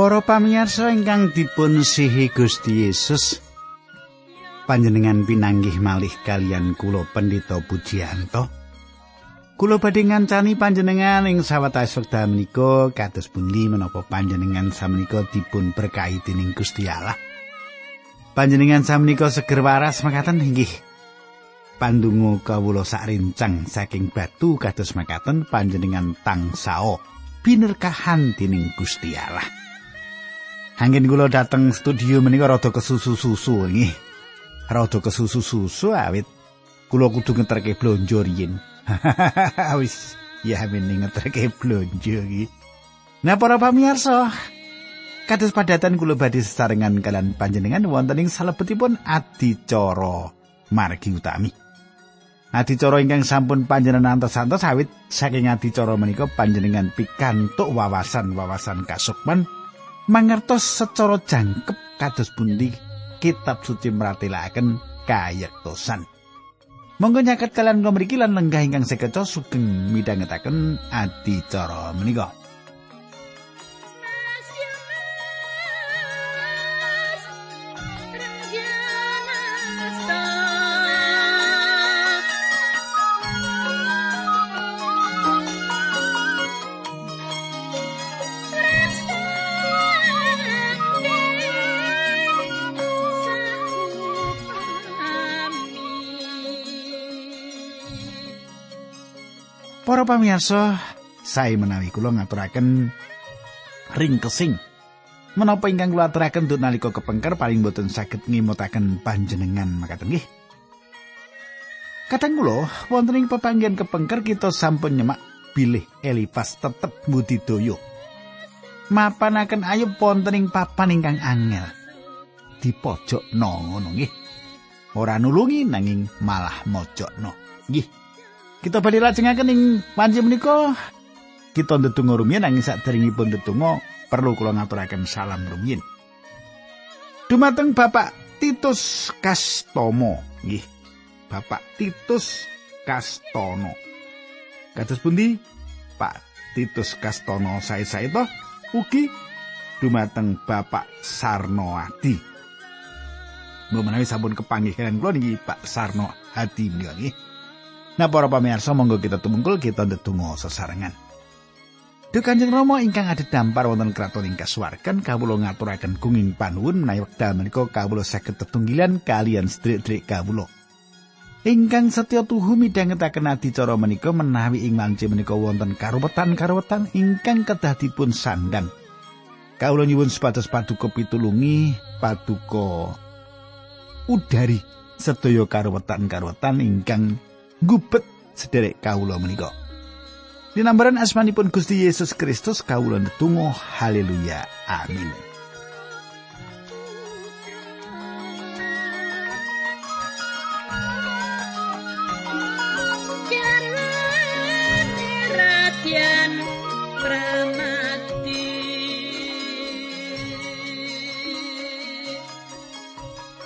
Para pamirsa ingkang dipun sihi Gusti Yesus panjenengan pinanggih malih kalian kula Pendeta Pujianto. Kula badhe ngancani panjenengan ing sawetawis wekdal menika kados pundi menapa panjenengan samenika dipun berkahi dening Gusti Allah. Panjenengan samenika seger waras makaten inggih. Pandungo kawula sak rincang saking batu kados makaten panjenengan tangsao binerkahan dening Gusti Allah Angin kula dateng studio menika rada kesusu-susu nggih. Rada kesusu-susu awit kula kudu ngeterke blonjo riyin. Wis ya meni ngeterke blonjo iki. Nah para pamirsa, kados padatan kula badhe sesarengan kalian panjenengan wonten ing salebetipun adicara margi utami. Adicara ingkang sampun panjenengan antos-antos awit saking adicara menika panjenengan pikantuk wawasan-wawasan kasukman mangertos secara jangkep kados pundi kitab suci meratelaken kayektosan. Monggo nyaket kalian ngomriki lan lenggah ingkang sekeca sugeng midhangetaken adicara menika. Para pamirsa, saya menawi kula ngaturaken ringkesing. Menapa ingkang kula aturaken duk nalika kepengker paling boten saged ngimutaken panjenengan makaten nggih. Kadang kula wonten ing pepanggihan kepengker kita sampun nyemak bilih Elifas tetep budidaya. Mapanaken ayub wonten ing papan ingkang angel. Di pojok no ngono nggih. Ora nulungi nanging malah mojokno. Nggih. Kita badhe lajengaken ing panci menika kita ndedonga rumiyin nanging saderengipun ndedonga perlu kula ngaturaken salam rumiyin. Dumateng Bapak Titus Kastomo, nggih. Bapak Titus Kastono. Kados pundi Pak Titus Kastono sae-sae to ugi dumateng Bapak Sarno Adi. Mbok menawi sampun kepanggih kalian kula niki Pak Sarno Adi nggih. Nah para pamirsa monggo kita tumungkul kita ndedonga sesarengan. Duh Kanjeng Rama ingkang ada dampar wonten kraton ing kasuwargan kawula ngaturaken gunging panuwun menawi wekdal menika kawula saged tetunggilan kalian sedherek-sedherek kawula. Ingkang setya tuhu midhangetaken adicara menika menawi ing wanci menika wonten karuwetan-karuwetan ingkang kedah dipun sandang. Kawula nyuwun supados paduka pitulungi paduka udari sedaya karuwetan-karuwetan ingkang ngubet sederek kawula menika. Dinambaran asmanipun Gusti Yesus Kristus kawula netunggal haleluya amin.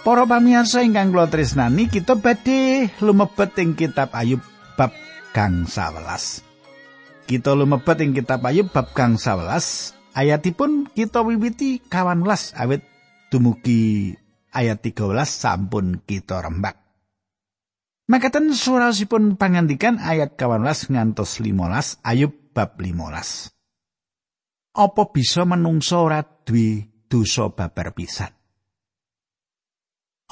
Para pamirsa ingkang kula tresnani, kita badhe lumebet ing kitab Ayub bab kang 11. Kita lumebet ing kitab Ayub bab kang 11, ayatipun kita wiwiti kawan welas awit dumugi ayat 13 sampun kita rembak. Makaten surasipun pangandikan ayat kawan welas ngantos 15 Ayub bab 15. Apa bisa menungso ora duwe dosa babar pisan?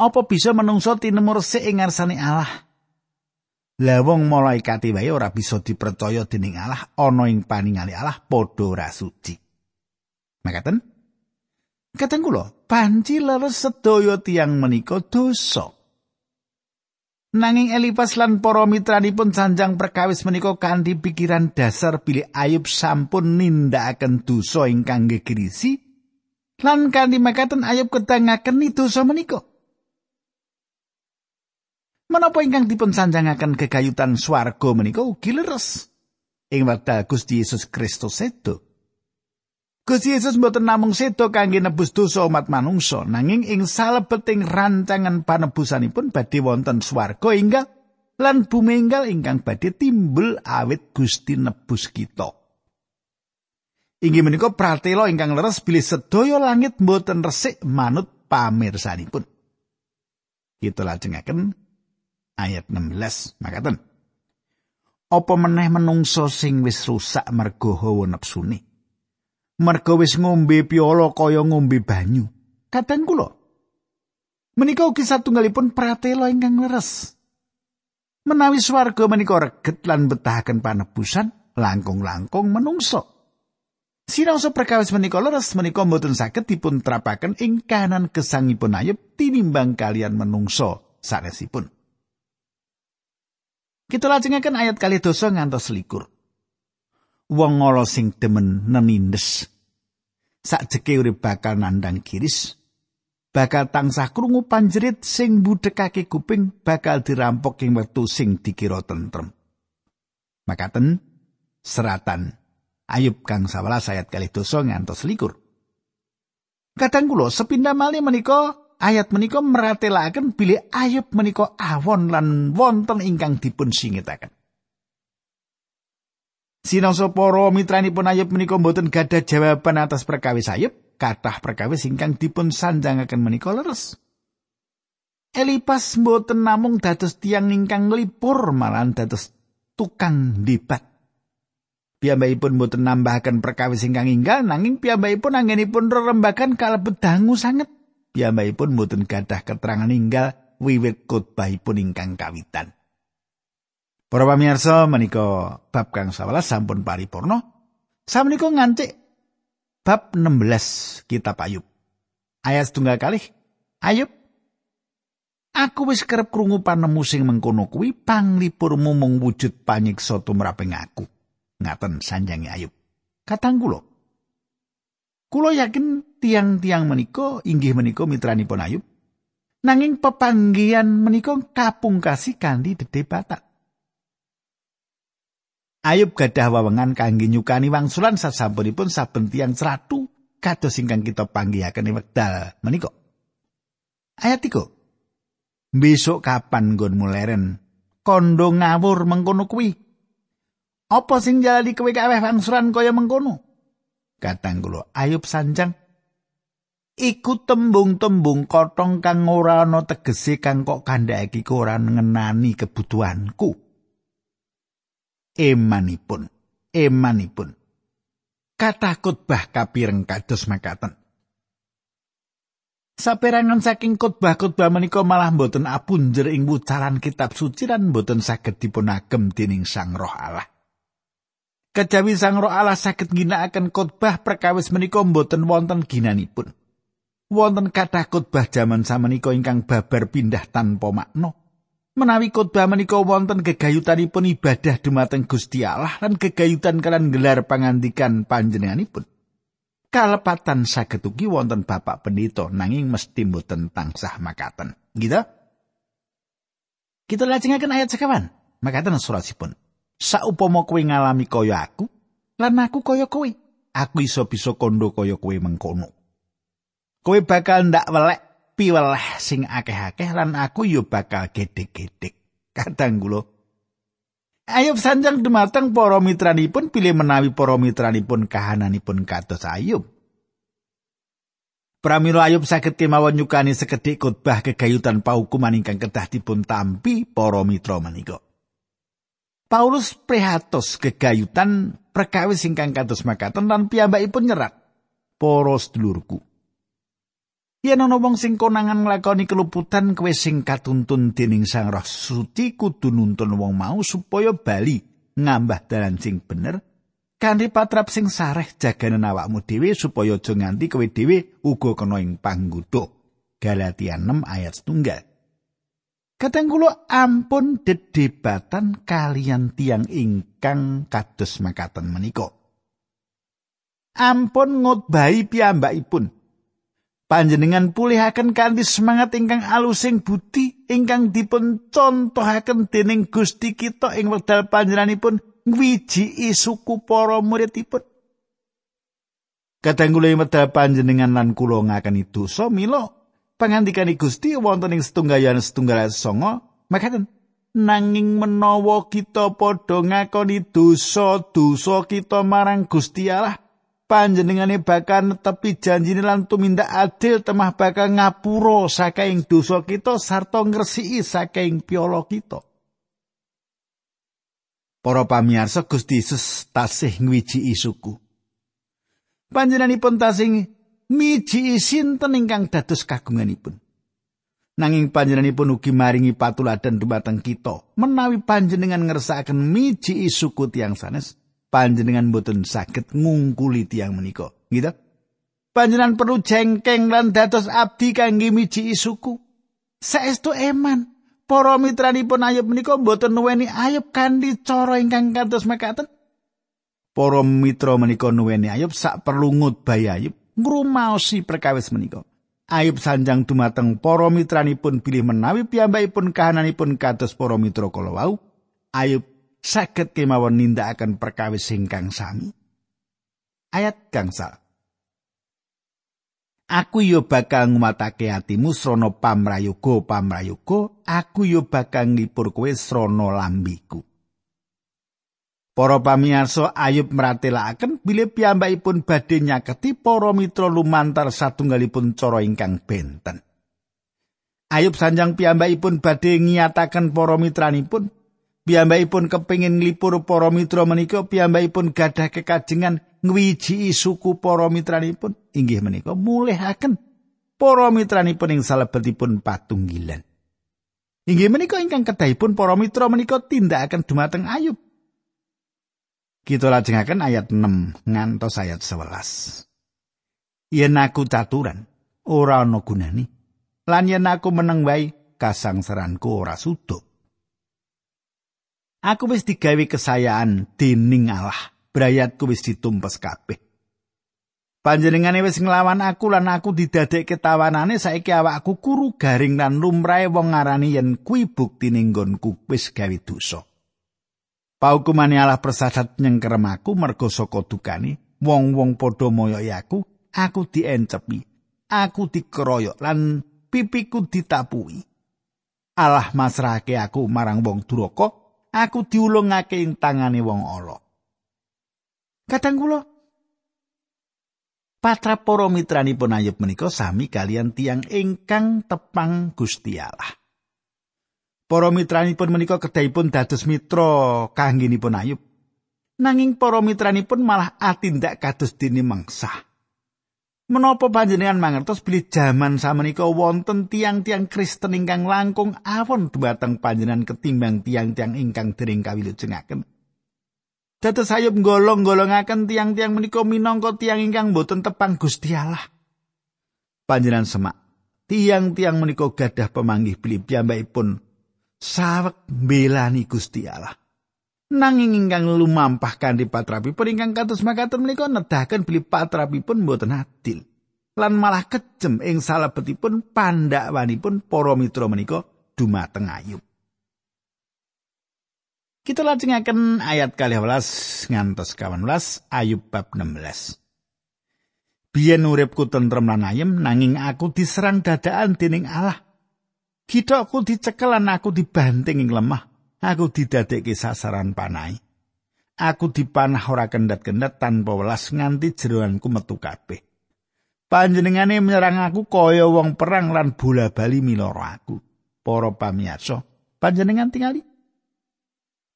Apa bisa menungso tinemur sik ing ngarsane Allah? Lah wong malaikat wae ora bisa dipercaya dening Allah ana ing paningale Allah padha ora suci. Makaten? Kateng kula, panci leres sedaya tiang menika dosa. Nanging Elipas lan para mitranipun sanjang perkawis menika kanthi pikiran dasar bilih Ayub sampun nindakaken dosa ingkang gegirisi lan kanthi makaten Ayub kedangaken dosa menika. Menapa ingkang dipun sanjangaken kegayutan swarga menika ugi leres ing wekdal Gusti Yesus Kristus sedo. Gusti Yesus mboten namung sedo kangge nebus dosa umat manungsa, nanging ing salebeting rancangan panebusanipun badhe wonten swarga inggal lan bumi inggal ingkang badhe timbul awit Gusti nebus kita. Inggih menika pratela ingkang leres bilih sedaya langit mboten resik manut pamirsanipun. Kita lajengaken ayat 16 makaten. Apa meneh menungso sing wis rusak mergo hawa nepsune? Mergo wis ngombe piala kaya ngombe banyu. Kadang kula menika ugi satunggalipun pratela ingkang leres. Menawi swarga menika reget lan betahaken panebusan, langkung-langkung menungso. Siraosa perkawis menika leres menika mboten saged dipun trapaken ing gesangipun ayub tinimbang kalian menungso sanesipun. Kita lajengaken ayat kali dosa ngantos likur. Wong ngolo sing demen nenindes. Sak jeke urip bakal nandang kiris. Bakal tansah krungu panjerit sing budekake kuping bakal dirampok ing wektu sing dikira tentrem. Makaten seratan Ayub kang 11 ayat kali dosa ngantos likur. Kadang kula sepindah malih menika ayat menika meratelaken bilih Ayub menika awon lan wonten ingkang dipun singitaken. Sinangsa para mitranipun Ayub menika mboten gadah jawaban atas perkawis Ayub, kathah perkawis ingkang dipun sanjangaken menika leres. Elipas mboten namung dados tiang ingkang nglipur malah dados tukang debat. Piyambakipun mboten nambahaken perkawis ingkang inggal nanging piyambakipun anggenipun rerembagan kalebet dangu sanget. Piyambakipun mboten gadah keterangan inggal wiwit khotbahipun ingkang kawitan. Para pamirsa menika bab kang 11 sampun paripurna. Samenika ngancik bab 16 kitab Ayub. Ayat setunggal kalih. Ayub Aku wis kerep krungu panemu sing mengkono kuwi panglipurmu mung wujud panyiksa tumraping aku. ngaten sanjangi Ayub. Katang kula. Kula yakin tiang-tiang menika inggih menika mitranipun Ayub. Nanging pepanggian menika kapungkasi kanthi dedebatan. Ayub gadah wawengan kangge nyukani wangsulan sasampunipun saben tiang ceratu kados ingkang kita panggihaken wekdal menika. Ayat 3. Besok kapan nggonmu leren? Kondo ngawur mengkono kuwi Apa sing jalani kowe kaweh wangsuran kaya mengkono? Katang kula Ayub sanjang iku tembung-tembung kotong kang ora ana tegese kang kok kandhake ora ngenani kebutuhanku. Emanipun, emanipun. Kata khotbah kapireng kados makaten. Saperangan saking khotbah-khotbah menika malah boten apunjer ing wucaran kitab suci lan boten saged dipunagem dening Sang Roh Allah. Kejawi Sang Roh Allah saged ginakaken khotbah perkawis menika mboten wonten ginanipun. Wonten kathah khotbah jaman samenika ingkang babar pindah tanpa makna. Menawi khotbah menika wonten gegayutanipun ibadah dumateng Gusti Allah lan gegayutan kalian gelar pangandikan panjenenganipun. Kalepatan saged ugi wonten Bapak Pendito nanging mesti mboten tansah makaten. Gitu? Kita lajengaken ayat sekawan. Makaten surasipun. saupama kowe ngalami kaya aku lan aku kaya kowe aku iso bisa kondo kaya kowe mengkono kowe bakal ndak welek piweleh sing akeh-akeh lan aku yo bakal gedhe-gedhe kadang kula Ayub sanjang dumateng para mitranipun pilih menawi para mitranipun kahananipun kados Ayub. Pramila Ayub saged kemawon nyukani sekedhik khotbah kegayutan paukuman ingkang kedah dipun tampi para mitra menika. Paulus prihatos gegayutan perkawis ingkang kados makaten lan piyambakipun nyerat para sedulurku yen ana wong sing konangan nglakoni keluputan kowe sing katuntun dening Sang Roh Suci kudu nuntun wong mau supaya bali ngambah dalan sing bener kanthi patrap sing sareh jaganen awakmu dhewe supaya aja nganti kowe dhewe uga kena ing panggutuk Galatia 6 ayat 1 Kadang kula ampun dedebatan kalian tiang ingkang kados makaten menika. Ampun ngotbahi piyambakipun. Panjenengan pulihaken kanthi semangat ingkang alusing budi ingkang dipun contohaken dening Gusti kita ing wekdal panjenenganipun ngwijiki suku para muridipun. Kadang kula medal panjenengan lan kula ngakeni dosa mila pangandikan Gusti wonten ing setunggalan setunggal songo makaten nanging menawa kita padha ngakoni dosa-dosa kita marang Gusti Allah panjenengane bakal netepi janjine lan tumindak adil temah bakal ngapura saking dosa kita sarta ngresiki saking piala kita. Para pamirsa Gusti Yesus tasih ngwiji suku. Panjenenganipun tasih miji sinten ingkang dados kagunganipun. Nanging panjenenganipun ugi maringi patuladan dumateng kita menawi panjenengan ngersakaken miji suku tiang sanes. Panjenengan boten saged ngungkuli tiang menika. Gitu? Panjenengan perlu jengkeng lan dados abdi kangge miji suku. Saestu eman. Para mitranipun ayub menika boten nuweni ayub kanthi cara ingkang kados mekaten. Para mitra menika nuweni ayub sak perlu ngutbahi ayub ngrumaosi perkawis menika. Ayub sanjang dumateng para mitranipun bilih menawi piyambakipun kahananipun kados para mitra kala wau. Ayub saged kemawon nindakaken perkawis ingkang sami. Ayat gangsal. Aku yo bakal ngumatake atimu srana pamrayoga pamrayoga, aku yo bakal ngipur kowe srana lambiku. Para pamirsa Ayub mratelaken bilih piyambakipun badhe nyaketi para mitra lumantar satunggalipun cara ingkang benten. Ayub sanjang piyambakipun badhe ngiyataken para mitranipun piyambakipun kepingin nglipur para mitra menika piyambakipun gadah kekajengan ngwiji suku para mitranipun. Inggih menika mulihaken para mitranipun ing salebetipun patunggilan. Inggih menika ingkang kedahipun para mitra menika tindakaken dumateng ayub. Kita lajengaken ayat 6 ngantos ayat 11 yen aku caturan ora ana gunane. Lan yen aku meneng wae kasangsaranku ora suduk Aku wis digawe kesayaan dening Allah. Brayatku wis ditumpes kabeh. Panjenengane wis nglawan aku lan aku didadekke tawanane saiki awakku kuru garing lan lumrahe wong ngarani yen kuwi buktine nggonku wis gawe dosa. Paukumane Allah persadat nyengkerem aku mergo saka dukane wong-wong padha moyoki aku, aku diencepi, aku dikeroyok lan pipiku ditapuhi. Allah masrahake aku marang wong duraka aku diulungake ing tangane wong ala. Kadang kula patra para mitranipun Ayub menika sami kalian tiang ingkang tepang Gusti Allah. Para mitranipun menika kedahipun dados mitra kanggenipun Ayub. Nanging para mitranipun malah atindak kados dene mengsah. Menapa panjenengan mangertos bilih jaman samenika wonten tiang-tiang Kristen ingkang langkung awon dumateng panjenengan ketimbang tiang-tiang ingkang dering kawilujengaken. Dados sayup golong-golongaken tiang-tiang menika minangka tiang ingkang boten tepang Gusti Allah. Panjenengan semak, tiang-tiang menika gadah pemanggih bilih piyambakipun sawek belani Gusti Allah. Nanging ingkang lumampah kanthi patrapipun ingkang kados makaten menika nedahaken bilih patrapipun boten adil. Lan malah kejem ing salebetipun pandhawanipun para mitra menika dumateng Ayub. Kita lajengaken ayat 12 ngantos 18 Ayub bab 16. Biyen uripku tentrem lan ayem nanging aku diserang dadaan dening Allah. Gidokku dicekel lan aku dibanting ing lemah. Aku didadekke sasaran panai. Aku dipanah ora kendat-kendat tanpa welas nganti jeroanku metu kabeh. Panjenengane menyerang aku kaya wong perang lan bola-bali miloro aku. Para pamirsa, panjenengan tingali.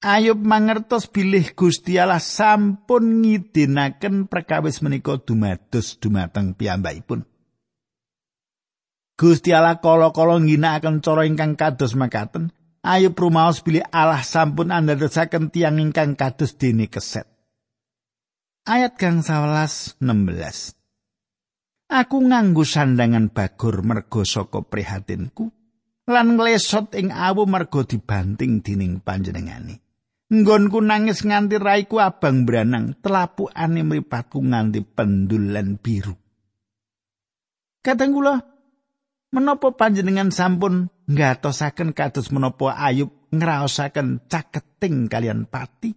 Ayub mangertos bilih Gusti Allah sampun ngidinaken perkawis menika dumados dumateng piyambakipun. Gusti Allah kala-kala ngginakaken cara ingkang kados makaten ayo prumaos bilih Allah sampun andadosaken tiang ingkang kados dene keset. Ayat gang 11 16. Aku nganggo sandangan bagur mergo saka prihatinku lan nglesot ing awu mergo dibanting dening panjenengane. Nggonku nangis nganti raiku abang branang, telapukane mripatku nganti pendulan biru. Kadang kula menapa panjenengan sampun ngatosaken kados menapa Ayub ngraosaken caketing kalian pati.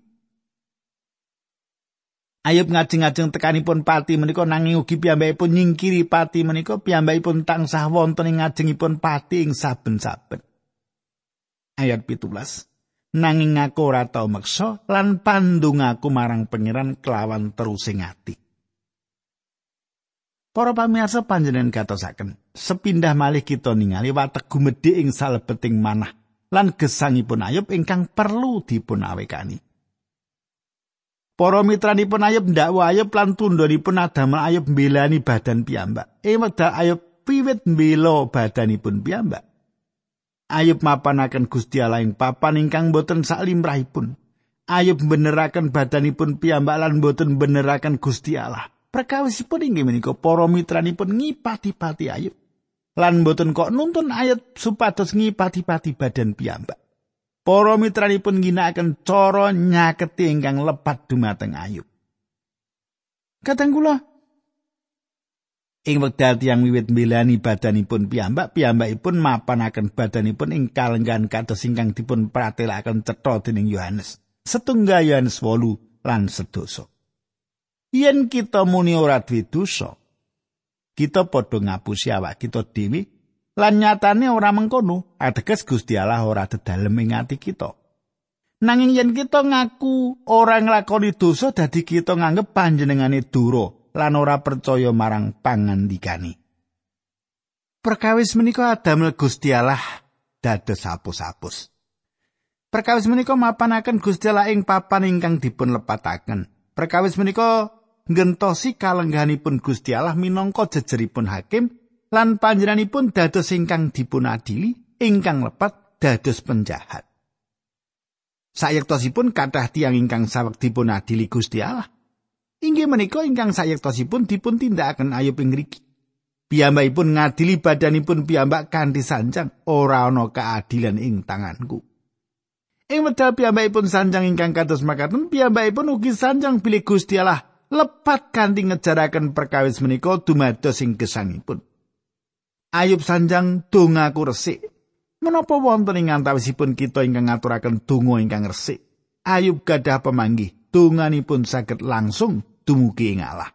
Ayub ngajeng-ajeng tekanipun pati menika nanging ugi piyambakipun nyingkiri pati menika piyambakipun tansah wonten ing ngajengipun pati ing saben-saben. Ayat 17. Nanging aku ora tau meksa lan pandung aku marang pangeran kelawan terusing ati. Para pamirsa panjenengan katosaken, sepindah malih kita ningali watek gumedhe ing salebeting manah lan gesangipun Ayub ingkang perlu dipun awekani. Para mitranipun Ayub ndakwa Ayub lan tundhonipun adamel Ayub mbelani badan piyambak. Ing wekdal Ayub piwit mbela badanipun piyambak. Ayub mapanaken Gusti Allah ing papan ingkang boten saklimrahipun. Ayub beneraken badanipun piyambak lan boten beneraken Gusti Allah. Perkawisipun inggih menika para mitranipun ngipati-pati Ayub. Lan boten kok nuntun ayat supados ngipati-pati badan piyambak. Para mitranipun ginakaken cara nyaketi ingkang lepat dumateng Ayub. Kadang kula ing wekdal tiyang wiwit mbelani badanipun piyambak, piyambakipun mapanaken badanipun ing kalenggan kados ingkang dipun pratelaken cetha dening Yohanes. Setunggal Yohanes 8 lan sedoso. yen kita muni ora duwe dosa kita padha ngapusi awak kita dhewe lan nyatane ora mengkono ateges Gusti Allah ora dedalem ing ati kita. Nanging yen kita ngaku ora nglakoni dosa dadi kita nganggep panjenengane dura lan ora percaya marang pangandikane. Perkawis menika adamel Gusti Allah dados hapus-hapus. Perkawis menika mapanaken Gusti Allah ing papan ingkang dipun lepataken perkawis menika ngentosi kalengganipun Gusti Allah minangka jejeripun hakim lan panjenenganipun dados ingkang dipunadili ingkang lepat dados penjahat. Sayektosipun kathah tiang ingkang saweg dipunadili Gusti Allah. Inggih menika ingkang sayektosipun dipun tindakaken ayub ing ngriki. Piyambakipun ngadili badanipun piyambak kanthi sanjang ora ana keadilan ing tanganku. Ing wedal piyambakipun sanjang ingkang kados makaten piyambakipun ugi sanjang bilih Gusti Allah lepat kanthi ngejaraken perkawis menika dumados ing gesangipun. Ayub sanjang dongaku resik. Menapa wonten ing antawisipun kita ingkang ngaturaken donga ingkang resik? Ayub gadah pemanggih, donganipun saged langsung dumugi ing Allah.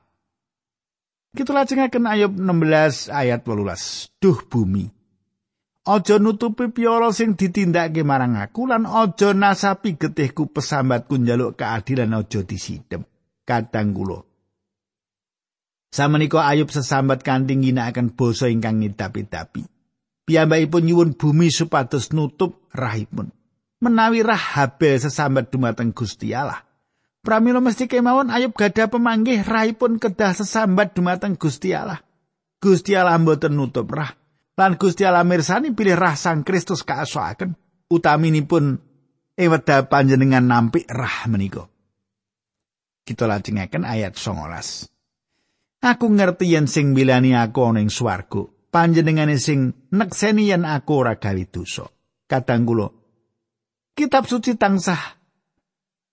Kita lajengaken Ayub 16 ayat 18. Duh bumi, Aja nutupi piara sing ditindakake marang aku lan aja nasapi getihku pesambatku njaluk keadilan aja disidem. Kadang kula. Samenika Ayub sesambat kanthi ginakaken basa ingkang ngidapi-dapi. Piyambakipun nyuwun bumi supados nutup rahipun. Menawi rah Habel sesambat dumateng Gusti Allah. Pramila mesti kemawon Ayub gada pemanggih rahipun kedah sesambat dumateng Gusti Allah. Gusti Allah mboten nutup rah. Lan Gusti Allah mirsani pilih rah Sang Kristus kaasoaken. Utaminipun eweda panjenengan nampik rah menika. Kita lajengaken ayat 19. Aku ngerti yen sing milani aku ana ing swarga, panjenengane sing nekseni yen aku ora gawe dosa. Kadang kula Kitab suci tansah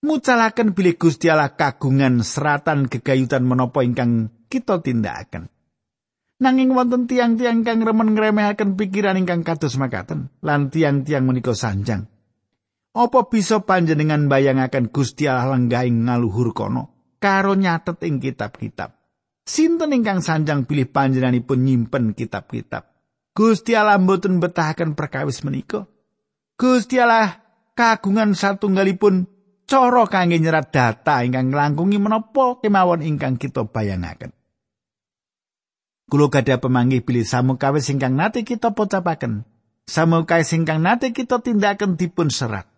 mucalaken bilih Gusti Allah kagungan seratan gegayutan menapa ingkang kita tindakaken. Nanging wonten tiang-tiang kang remen ngremehaken pikiran ingkang kados makaten, lan tiang-tiang menika sanjang. Apa bisa panjenengan bayangaken Gusti Allah lenggah ing ngaluhur kono karo nyatet ing kitab-kitab? Sinten ingkang sanjang pilih panjenenganipun nyimpen kitab-kitab? Gusti Allah mboten betahaken perkawis menika. Gusti Allah kagungan satunggalipun cara kangge nyerat data ingkang nglangkungi menapa kemawon ingkang kita bayangaken. Kulo gadah pemanggih pilih samukawis ingkang nate kita pocapaken. Samukawis ingkang nate kita tindakan dipun serat.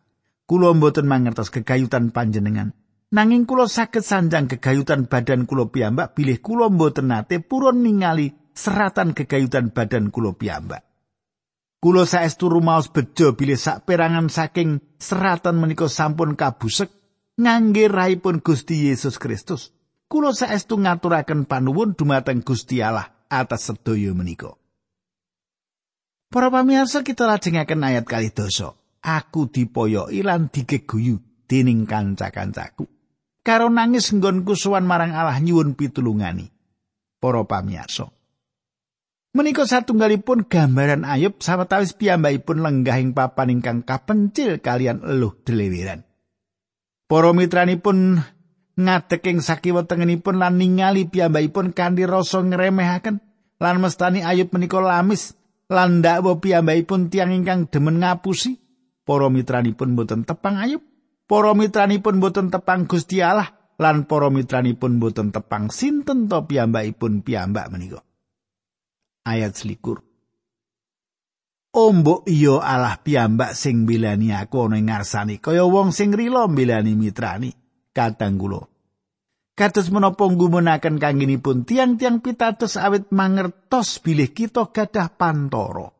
Kulo mboten mangertos kegayutan panjenengan. Nanging kulo saged sanjang kegayutan badan kulo piyambak bilih kulo mboten nate purun ningali seratan kegayutan badan kulo piyambak. Kulo saestu rumaos bejo bilih sak perangan saking seratan menika sampun kabusek ngangge rahipun Gusti Yesus Kristus. Kulo saestu ngaturaken panuwun dumateng Gusti Allah atas sedaya menika. Para pamirsa kita lajengaken ayat kali dosa. Aku dipoyoki lan digeguyu dening kanca-kancaku. Karo nangis nggonku suwan marang Allah nyuwun pitulungani. Para pamirsa. Menika satunggalipun gambaran Ayub sawetawis piyambakipun lenggah ing papan ingkang kapencil kalian eluh deleweran. Para mitranipun ngadeg ing sakiwa tengenipun lan ningali piyambakipun kanthi rasa ngremehaken lan mestani Ayub menika lamis lan ndakwa piyambakipun tiang ingkang demen ngapusi para mitranipun boten tepang ayub para mitranipun boten tepang Gusti Allah lan para mitranipun boten tepang sinten to piyambakipun piyambak menika. Ayat selikur. Ombok iya Allah piyambak sing bilani aku ana ing ngarsane kaya wong sing rila bilani mitrani kadang kula. Kados menapa ngumunaken kangenipun tiang-tiang pitados awit mangertos bilih kita gadah pantoro.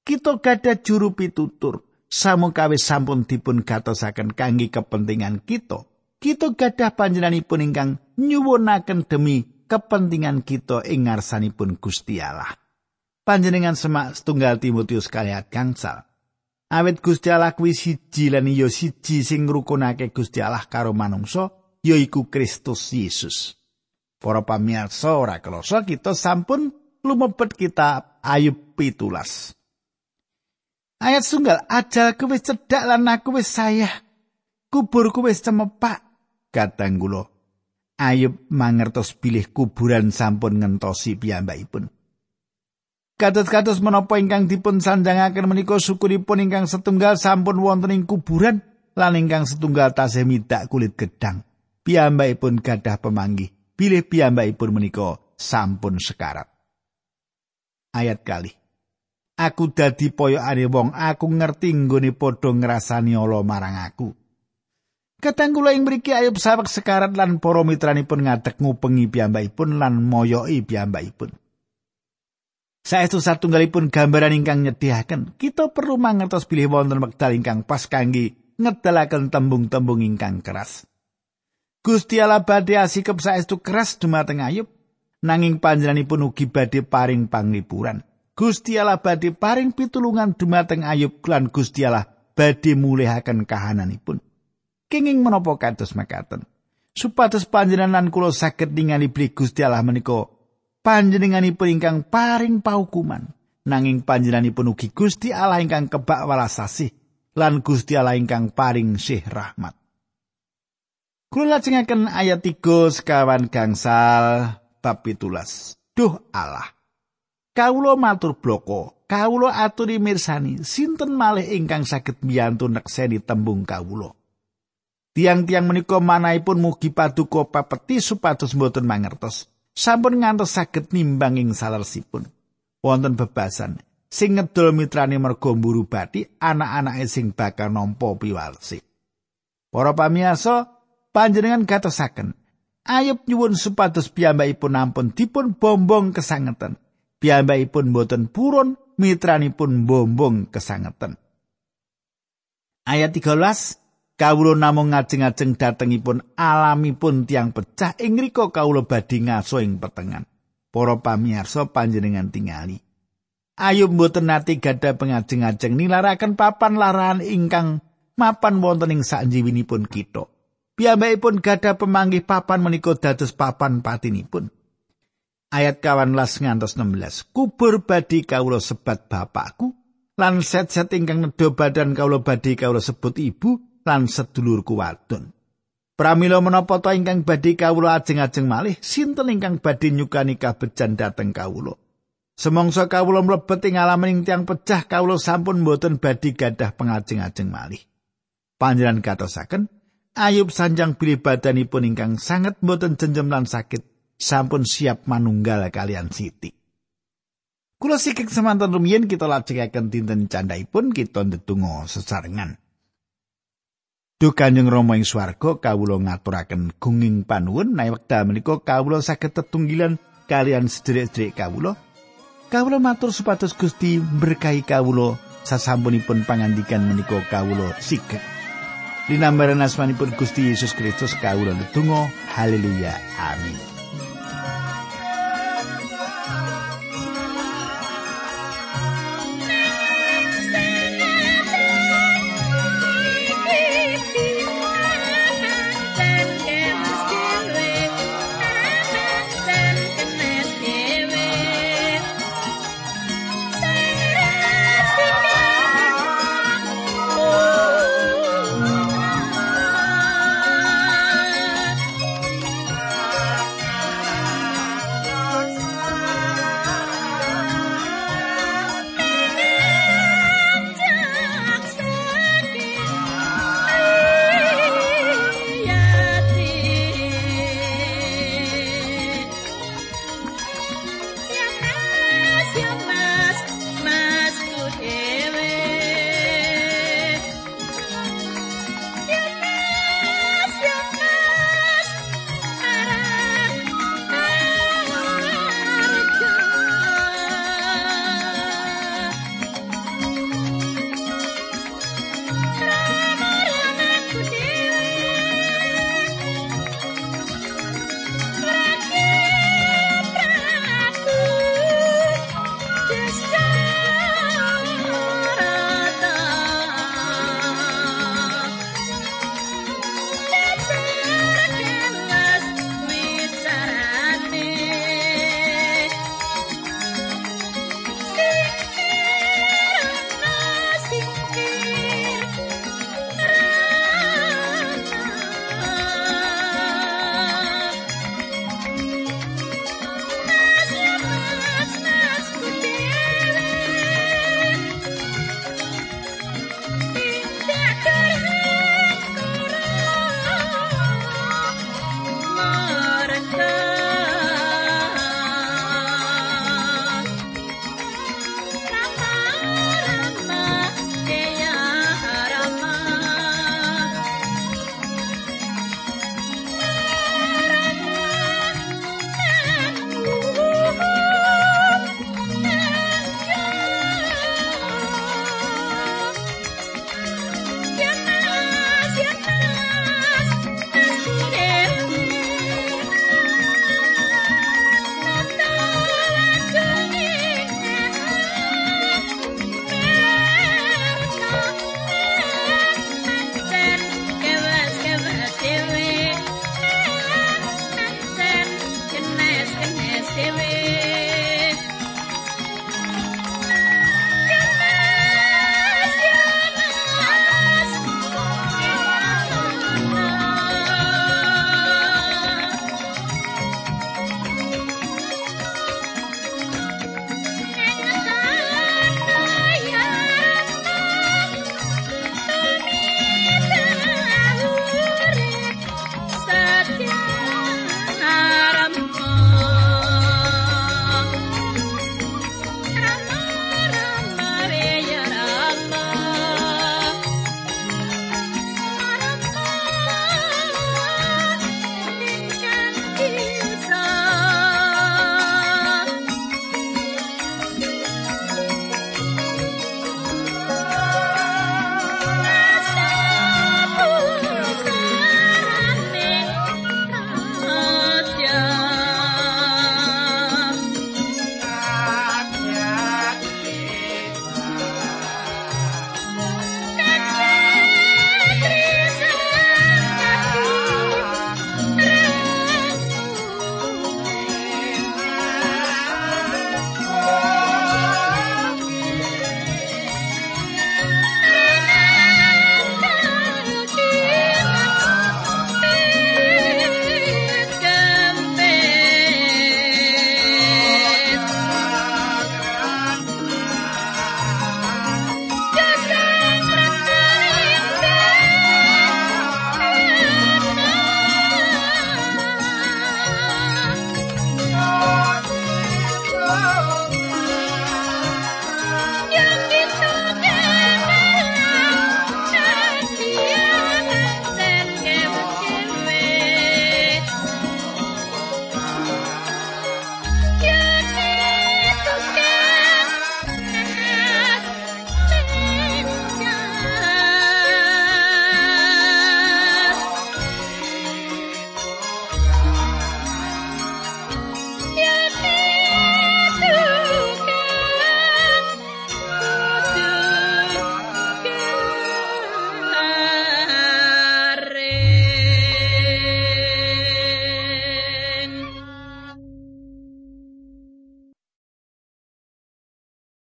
Kita gadah juru pitutur. Samukawe sampun dipun gatosaken kangge kepentingan kita. Kita gadah panjenenganipun ingkang nyuwunaken demi kepentingan kita ing ngarsanipun Gusti Allah. Panjenengan semak setunggal Timotius kaliat gangsal. Awit Gusti Allah kuwi siji lan iya siji sing ngrukunake Gusti Allah karo manungsa, yaiku Kristus Yesus. Para pamirsa ora kloso kita sampun lumebet kitab Ayub pitulas. Ayat sunggal ajal wis cedhak lan aku wis sayah. Kuburku wis cemepak. Kadang kula Ayub mangertos bilih kuburan sampun ngentosi piyambakipun. Kados-kados menapa ingkang dipun sanjangaken menika syukuripun ingkang setunggal sampun wonten ing kuburan lan ingkang setunggal tasih midak kulit gedang. Piyambakipun gadah pemanggih. Bilih piyambakipun menika sampun sekarat. Ayat kali. Aku dadi poyokane wong aku ngerti nggone padha ngrasani ala marang aku Katang kula ing mriki ayub sawek sekarat lan para mitranipun ngadeg ngupengi piyambakipun lan moyoki piyambakipun. Saestu satunggalipun gambaran ingkang nyediaken, kita perlu mangertos bilih wonten wekdal ingkang pas kangge ngedalaken tembung-tembung ingkang keras. Gusti Allah badhe asikep saestu keras dumateng ayub, nanging panjenenganipun ugi badhe paring panglipuran. Gusti Allah badhe paring pitulungan dumateng Ayub lan Gusti Allah badhe mulihaken kahananipun. Kenging menapa kados mekaten? Supados panjenengan kula saged ningali beli Gusti Allah menika panjenenganipun ingkang paring paukuman. Nanging panjenenganipun ugi Gusti Allah ingkang kebak welas asih lan Gusti Allah ingkang paring sih rahmat. Kula lajengaken ayat 3 sekawan gangsal bab 17. Duh Allah, Kawula matur bloko, kawula aturi mirsani, sinten malih ingkang saged mbiyantu nekseni tembung kawula. Tiang-tiang menika manahipun mugi paduka pepeti supados mboten mangertos. Sampun ngantos saged nimbang ing salersipun. Wonten bebasan sing ngedol mitrane mergo mburu bathi anak-anake sing bakal nampa piwalsi. Para pamirsa, panjenengan gatosaken Ayub nyuwun supados piyambakipun ampun dipun bombong kesangeten. Piyambakipun boten purun mitranipun bombong kesangeten. Ayat 13 Kawula namung ngajeng-ajeng datengipun alamipun tiang pecah ing rika kawula badhe ngaso ing petengan. Para pamirsa panjenengan tingali. Ayub mboten nate gadah pengajeng-ajeng nilaraken papan larahan ingkang mapan wonten ing sanjiwinipun kita. Piyambakipun gadah pemanggih papan menika dados papan patinipun. Ayat kawan las ngantos 16 kubur badi kawula sebat bapakku lan set-set ingkang nedha badan kawula badi kawula sebut ibu lan sedulurku wadon. Pramila menapa ta ingkang badi kawula ajeng-ajeng malih sinten ingkang badi nyukani kabejan dateng kawula? Semongso kawula mlebet ing alam tiang pecah kawula sampun boten badi gadah pengajeng-ajeng malih. Panjenengan katosaken Ayub sanjang pilih badanipun ingkang sangat boten jenjem lan sakit sampun siap manunggal kalian Siti. Kula sikik semanten rumiyin kita lajengaken dinten candhaipun kita ndedonga sesarengan. Duh Kanjeng Rama ing swarga kawula ngaturaken gunging panuwun menawi wekdal menika kawula saged tetunggilan kalian sedherek-sedherek kawula. Kawula matur supados Gusti berkahi kawula sasampunipun pangandikan menika kawula sikek. Linambaran asmanipun Gusti Yesus Kristus kawula ndedonga haleluya amin.